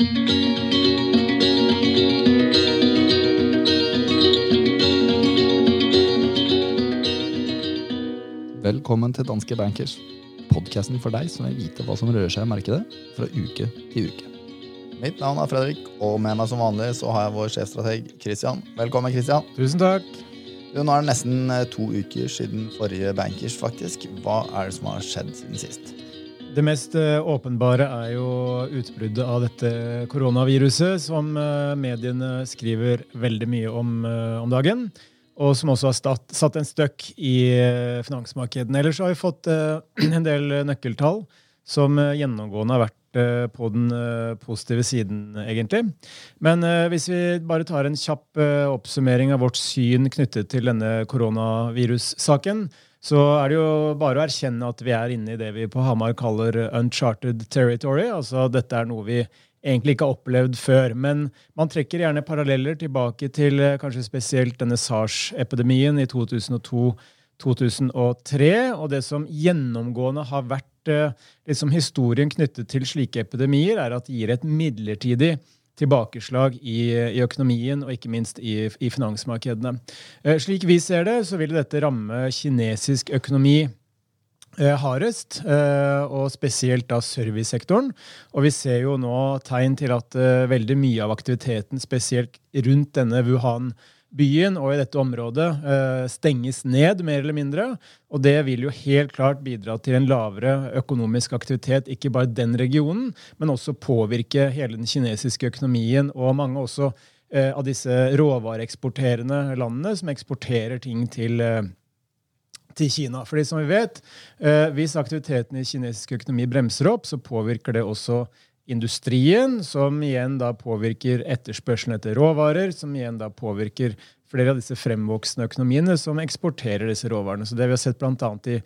Velkommen til Danske Bankers, podkasten for deg som vil vite hva som rører seg i markedet fra uke til uke. Mitt navn er Fredrik, og med meg som vanlig så har jeg vår sjefstrateg Christian. Velkommen, Christian. Tusen takk. Jo, nå er det nesten eh, to uker siden forrige Bankers, faktisk. Hva er det som har skjedd siden sist? Det mest eh, åpenbare er jo utbruddet av dette koronaviruset, som eh, mediene skriver veldig mye om om dagen og som også har satt, satt en støkk i eh, finansmarkedene. Ellers har vi fått en del nøkkeltall som gjennomgående har vært på den positive siden, egentlig. Men hvis vi bare tar en kjapp oppsummering av vårt syn knyttet til denne koronavirussaken, så er det jo bare å erkjenne at vi er inne i det vi på Hamar kaller uncharted territory. Altså dette er noe vi egentlig ikke har opplevd før. Men man trekker gjerne paralleller tilbake til eh, kanskje spesielt denne SARS-epidemien i 2002. 2003, og det som gjennomgående har vært eh, liksom historien knyttet til slike epidemier, er at det gir et midlertidig tilbakeslag i, i økonomien og ikke minst i, i finansmarkedene. Eh, slik vi ser det, så vil dette ramme kinesisk økonomi Eh, hardest, eh, og spesielt da servicesektoren. Og vi ser jo nå tegn til at veldig mye av aktiviteten, spesielt rundt denne Wuhan-byen og i dette området, stenges ned, mer eller mindre. Og det vil jo helt klart bidra til en lavere økonomisk aktivitet, ikke bare den regionen, men også påvirke hele den kinesiske økonomien og mange også av disse råvareeksporterende landene som eksporterer ting til til Kina. Fordi som vi vet, eh, Hvis aktiviteten i kinesisk økonomi bremser opp, så påvirker det også industrien, som igjen da påvirker etterspørselen etter råvarer, som igjen da påvirker flere av disse fremvoksende økonomiene som eksporterer disse råvarene. Så det vi har sett bl.a. I,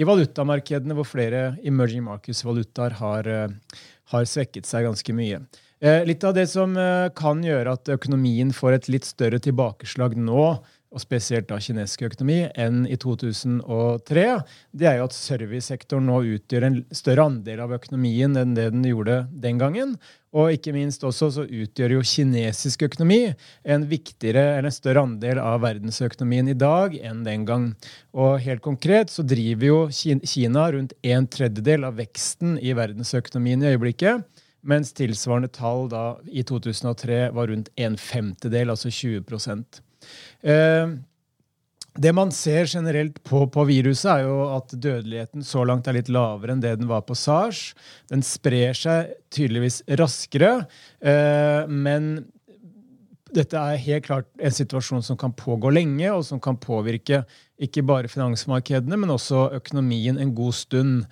i valutamarkedene, hvor flere emerging markets-valutaer har, eh, har, svekket seg ganske mye. Eh, litt av det som kan gjøre at økonomien får et litt større tilbakeslag nå, og spesielt da kinesisk økonomi, enn i 2003, det er jo at servicesektoren nå utgjør en større andel av økonomien enn det den gjorde den gangen. Og ikke minst også så utgjør jo kinesisk økonomi en viktigere eller en større andel av verdensøkonomien i dag enn den gang. Og helt konkret så driver jo Kina rundt en tredjedel av veksten i verdensøkonomien i øyeblikket. Mens tilsvarende tall da i 2003 var rundt en femtedel, altså 20 Eh, det man ser generelt på, på, viruset, er jo at dødeligheten så langt er litt lavere enn det den var på SARS. Den sprer seg tydeligvis raskere, eh, men dette er helt klart en situasjon som kan pågå lenge, og som kan påvirke ikke bare finansmarkedene, men også økonomien en god stund.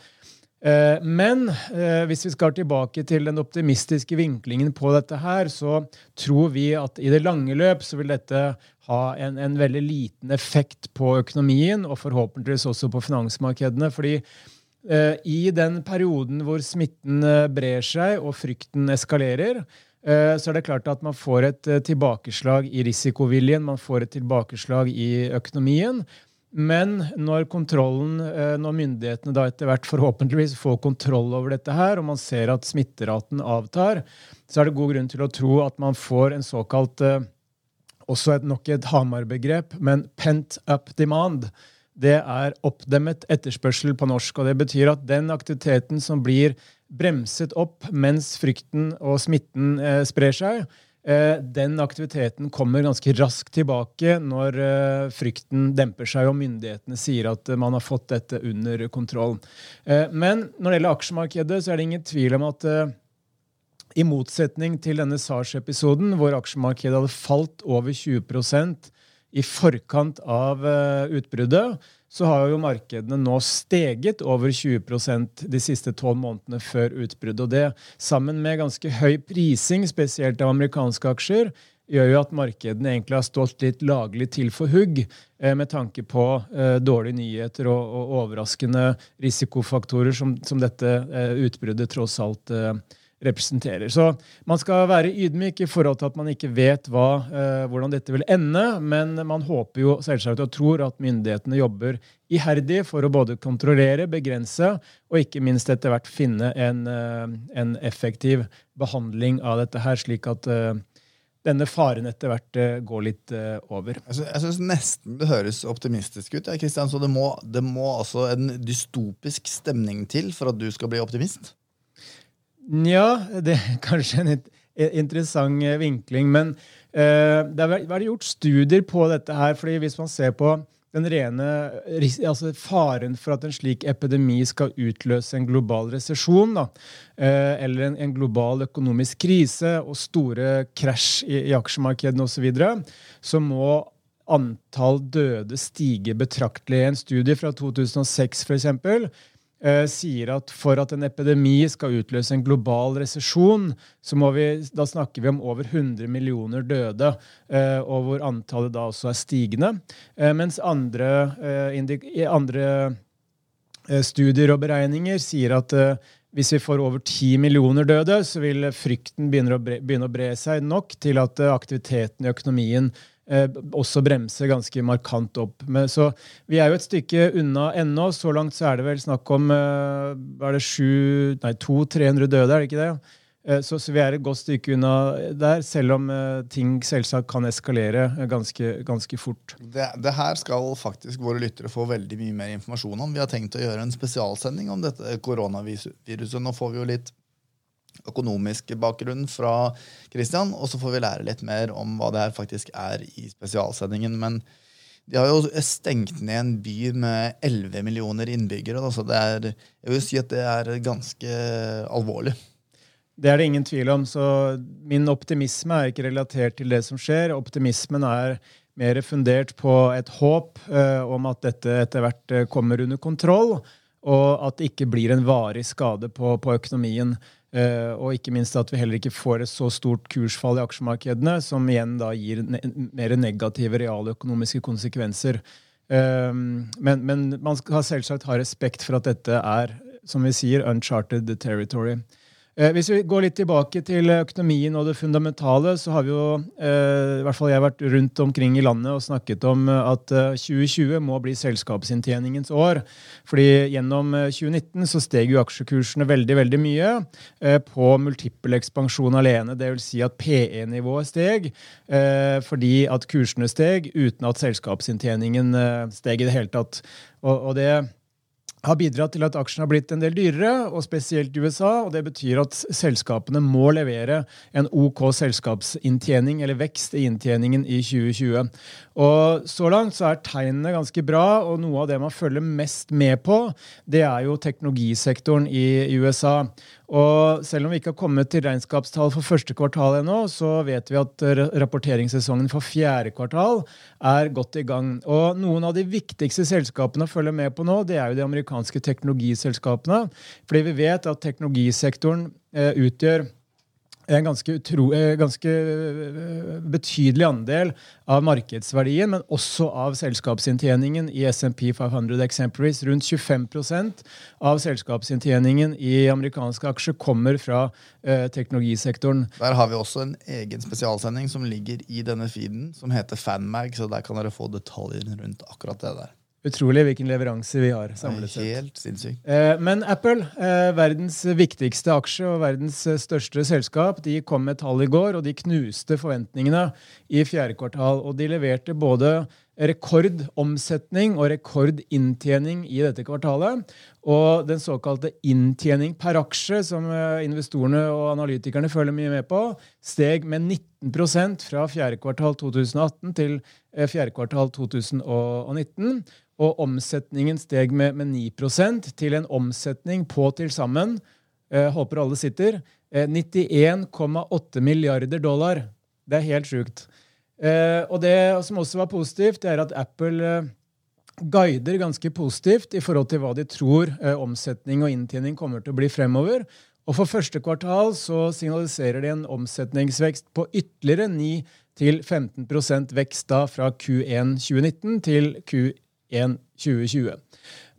Eh, men eh, hvis vi skal tilbake til den optimistiske vinklingen på dette her, så tror vi at i det lange løp så vil dette ha en, en veldig liten effekt på økonomien, og forhåpentligvis også på finansmarkedene. fordi eh, i den perioden hvor smitten brer seg og frykten eskalerer, så er det klart at man får et tilbakeslag i risikoviljen, man får et tilbakeslag i økonomien. Men når kontrollen, eh, når myndighetene da etter hvert forhåpentligvis får kontroll over dette her, og man ser at smitteraten avtar, så er det god grunn til å tro at man får en såkalt eh, også et, nok et Hamar-begrep, men pent up demand. Det er oppdemmet etterspørsel på norsk. og Det betyr at den aktiviteten som blir bremset opp mens frykten og smitten eh, sprer seg, den aktiviteten kommer ganske raskt tilbake når eh, frykten demper seg og myndighetene sier at man har fått dette under kontroll. Eh, men når det gjelder aksjemarkedet, så er det ingen tvil om at i motsetning til denne SARS-episoden, hvor aksjemarkedet hadde falt over 20% i forkant av utbruddet, så har jo markedene nå steget over 20% de siste tolv månedene før utbruddet. Og det, sammen med ganske høy prising, spesielt av amerikanske aksjer, gjør jo at markedene egentlig har stått litt laglig til for hugg eh, med tanke på eh, dårlige nyheter og, og, overraskende risikofaktorer som, som dette eh, utbruddet tross alt eh, representerer. Så man skal være ydmyk i forhold til at man ikke vet hva, eh, hvordan dette vil ende, men man håper jo selvsagt og tror at myndighetene jobber iherdig for å både kontrollere, begrense og ikke minst etter hvert finne en, eh, en effektiv behandling av dette her, slik at eh, denne faren etter hvert går litt over. Jeg syns nesten det høres optimistisk ut. Ja, Christian, så det må, det må altså en dystopisk stemning til for at du skal bli optimist? Nja, det er kanskje en interessant eh, vinkling. Men uh, det har vært gjort studier på dette her. fordi hvis man ser på den rene altså faren for at en slik epidemi skal utløse en global resesjon, uh, eller en, en, global økonomisk krise og store krasj i, i aksjemarkedene osv., så, så må antall døde stige betraktelig. En studie fra 2006 for eksempel, eh, sier at for at en epidemi skal utløse en global resesjon, så må vi, da snakker vi om over 100 millioner døde, eh, og hvor antallet da også er stigende. Eh, mens andre, eh, andre eh, studier og beregninger sier at eh, hvis vi får over 10 millioner døde, så vil frykten begynne å bre, begynne å bre seg nok til at aktiviteten i økonomien eh, også bremser ganske markant opp. Men, så vi er jo et stykke unna ennå. Så langt så er det vel snakk om eh, er det 200-300 døde, er det ikke det? Eh, så, så, vi er et godt stykke unna der, selv om eh, ting selvsagt kan eskalere ganske, ganske fort. Det, det, her skal faktisk våre lyttere få veldig mye mer informasjon om. Vi har tenkt å gjøre en spesialsending om dette koronaviruset. Nå får vi jo litt økonomisk bakgrunn fra Christian, og så får vi lære litt mer om hva det her faktisk er i spesialsendingen. Men de har jo stengt ned en by med 11 millioner innbyggere. Så det er, jeg vil si at det er ganske alvorlig. Det er det ingen tvil om. Så min optimisme er ikke relatert til det som skjer. Optimismen er mer fundert på et håp eh, om at dette etter hvert eh, kommer under kontroll, og at det ikke blir en varig skade på, på økonomien. Uh, og ikke minst at vi heller ikke får et så stort kursfall i aksjemarkedene, som igjen da gir mer negative realøkonomiske konsekvenser. Uh, men, men, man skal selvsagt ha respekt for at dette er som vi sier, uncharted territory. Eh, hvis vi går litt tilbake til økonomien og det fundamentale, så har vi jo eh, i hvert fall jeg vært rundt omkring i landet og snakket om eh, at 2020 må bli selskapsinntjeningens år. Fordi gjennom 2019 så steg jo aksjekursene veldig veldig mye på multiple ekspansjon alene. Dvs. Si at PE-nivået steg fordi at kursene steg uten at selskapsinntjeningen steg i det hele tatt. og, det har bidratt til at aksjene har blitt en del dyrere, og spesielt i USA. og Det betyr at selskapene må levere en OK selskapsinntjening, eller vekst i inntjeningen i 2020. Og Så langt så er tegnene ganske bra, og noe av det man følger mest med på, det er jo teknologisektoren i USA. Og selv om vi ikke har kommet til regnskapstall for første kvartal ennå, så vet vi at rapporteringssesongen for fjerde kvartal er godt i gang. Og noen av de viktigste selskapene å følge med på nå, det er jo de amerikanske teknologiselskapene. Fordi vi vet at teknologisektoren eh, utgjør en ganske, utro, eh, ganske, eh, betydelig andel av markedsverdien, men også av selskapsinntjeningen i SMP 500 Exemplaries. Rundt 25% av selskapsinntjeningen i amerikanske aksjer kommer fra eh, teknologisektoren. Der har vi også en egen spesialsending som ligger i denne feeden, som heter Fanmag, så der kan dere få detaljer rundt akkurat det der. Utrolig hvilken leveranse vi har. samlet sett. Helt sinnssykt. Eh, men Apple, eh, verdens viktigste aksje og verdens eh, største selskap, de kom med tall i går, og de knuste forventningene i fjerde kvartal. Og de leverte både rekordomsetning og rekordinntjening i dette kvartalet. Og den såkalte inntjening per aksje, som investorene og analytikerne følger mye med på, steg med 19% fra fjerde kvartal 2018 til fjerde kvartal 2019. Og omsetningen steg med, med 9% til en omsetning på til sammen eh, håper alle sitter eh, 91,8 milliarder dollar. Det er helt sjukt. Eh, og det som også var positivt, det er at Apple eh, guider ganske positivt i forhold til hva de tror eh, omsetning og inntjening kommer til å bli fremover. Og For første kvartal så signaliserer de en omsetningsvekst på ytterligere 9-15 vekst da fra Q1 2019 til Q1 2020.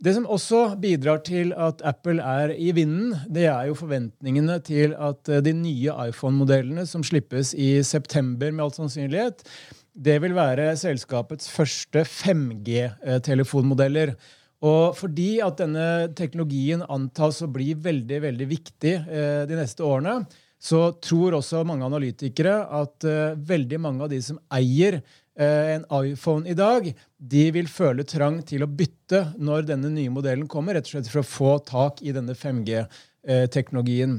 Det som også bidrar til at Apple er i vinden, det er jo forventningene til at eh, de nye iPhone-modellene som slippes i september, med all sannsynlighet, det vil være selskapets første 5G-telefonmodeller. Og fordi at denne teknologien antas å bli veldig veldig viktig eh, de neste årene, så tror også mange analytikere at eh, veldig mange av de som eier eh, en iPhone i dag, de vil føle trang til å bytte når denne nye modellen kommer, rett og slett for å få tak i denne 5G-teknologien.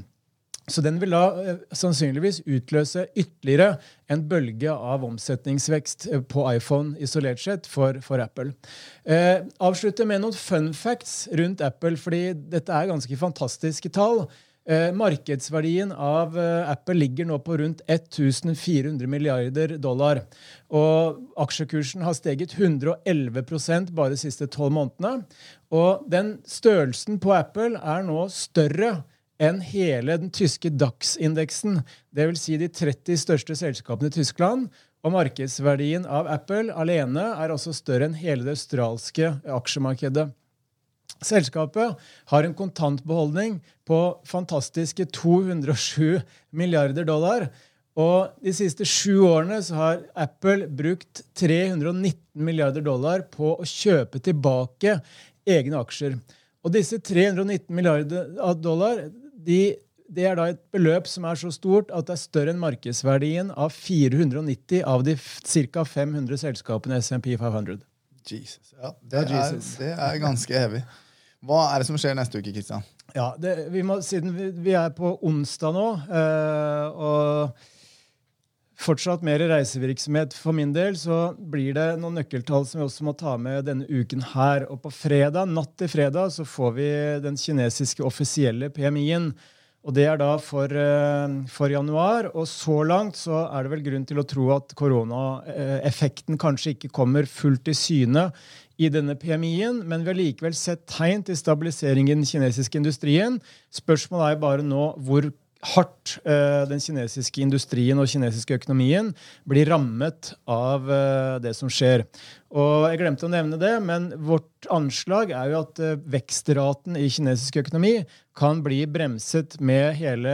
Så den vil da eh, sannsynligvis utløse ytterligere en bølge av omsetningsvekst eh, på iPhone isolert sett for, for Apple. Eh, avslutte med noen fun facts rundt Apple, fordi dette er ganske fantastiske tall. Eh, markedsverdien av eh, Apple ligger nå på rundt 1400 milliarder dollar. Og aksjekursen har steget 111% bare de siste tolv månedene. Og den størrelsen på Apple er nå større enn hele den tyske DAX-indeksen, dvs. Si de 30 største selskapene i Tyskland. Og markedsverdien av Apple alene er også større enn hele det australske aksjemarkedet. Selskapet har en kontantbeholdning på fantastiske 207 milliarder dollar. Og de siste sju årene så har Apple brukt 319 milliarder dollar på å kjøpe tilbake egne aksjer. Og disse 319 milliarder dollar de, det er da et beløp som er så stort at det er større enn markedsverdien av 490 av de ca. 500 selskapene SMP 500. Jesus. Ja, det. Er, det er ganske heavy. Hva er det som skjer neste uke, Kristian? Ja, det, vi må, Siden vi, vi, er på onsdag nå, øh, og fortsatt mer reisevirksomhet for min del, så blir det noen nøkkeltall som vi også må ta med denne uken her. Og på fredag, natt til fredag så får vi den kinesiske offisielle PMI-en. Og det er da for, eh, for, januar. Og så langt så er det vel grunn til å tro at koronaeffekten kanskje ikke kommer fullt i syne i denne PMI-en, men vi har likevel sett tegn til stabilisering i den kinesiske industrien. Spørsmålet er bare nå hvor hardt uh, den kinesiske industrien og kinesiske økonomien blir rammet av uh, det som skjer. Og Jeg glemte å nevne det, men vårt anslag er jo at vekstraten i kinesisk økonomi kan bli bremset med hele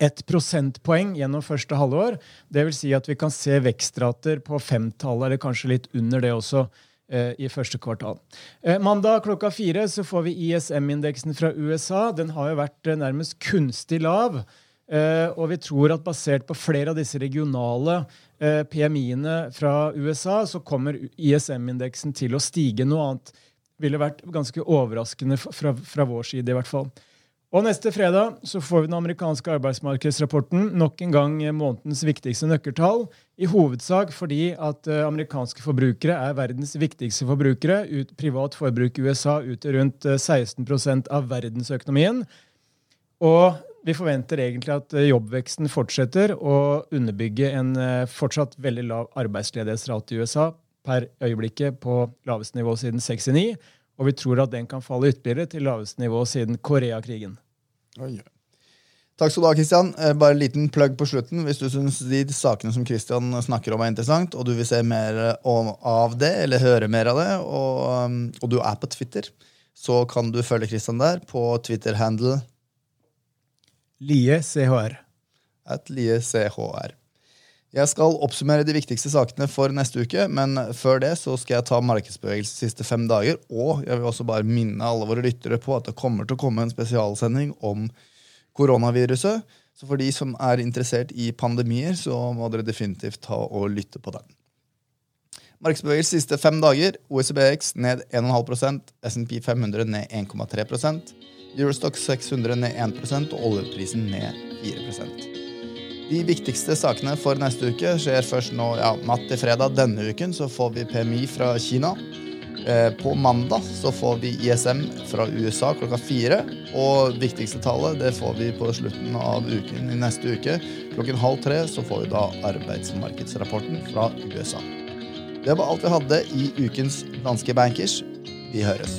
ett prosentpoeng gjennom første halvår. Vil si at vi kan se vekstrater på femtallet, eller kanskje litt under det også Eh, i første kvartal. Eh, mandag klokka fire så får vi ISM-indeksen fra USA. Den har jo vært eh, nærmest kunstig lav. Og vi tror at basert på flere av disse regionale PMI-ene fra USA, så kommer ISM-indeksen til å stige. Noe annet ville vært ganske overraskende fra, fra vår side, i hvert fall. Og neste fredag så får vi den amerikanske arbeidsmarkedsrapporten. Nok en gang månedens viktigste nøkkeltall. I hovedsak fordi at uh, amerikanske forbrukere er verdens viktigste forbrukere. Ut, privat forbruk i USA utgjør rundt uh, eh, 16 av verdensøkonomien. Og vi forventer egentlig at uh, jobbveksten fortsetter å underbygge en fortsatt veldig lav arbeidsledighetsrate i USA. Per øyeblikket på laveste nivå siden 69. Og vi tror at den kan falle ytterligere til laveste nivå siden Koreakrigen. Takk skal du ha, Kristian. Eh, bare en liten plugg på slutten. Hvis du syns de sakene som Kristian snakker om, er interessant, og du vil se mer av det, eller høre mer av det, og, um, og du er på Twitter, så kan du følge Kristian der på Twitter-handle LieCHR. At Lie CHR. Jeg skal oppsummere de viktigste sakene for neste uke, men før det så skal jeg ta markedsbevegelse de siste fem dager. Og jeg vil også bare minne alle våre lyttere på at det kommer til å komme en spesialsending om koronaviruset. Så for de som er interessert i pandemier, så må dere definitivt ta og lytte på den. Markedsbevegelse de siste fem dager. OECBX ned 1,5% SMP 500 ned 1,3% Eurostock 600 ned 1% og oljeprisen ned 4 de viktigste sakene for neste uke skjer først nå ja, natt til fredag. Denne uken så får vi PMI fra Kina. Eh, på mandag så får vi ISM fra USA klokka fire. Og viktigste tallet det får vi på slutten av uken i neste uke. Klokken halv tre så får vi da arbeidsmarkedsrapporten fra USA. Det var alt vi hadde i ukens Danske Bankers. Vi høres.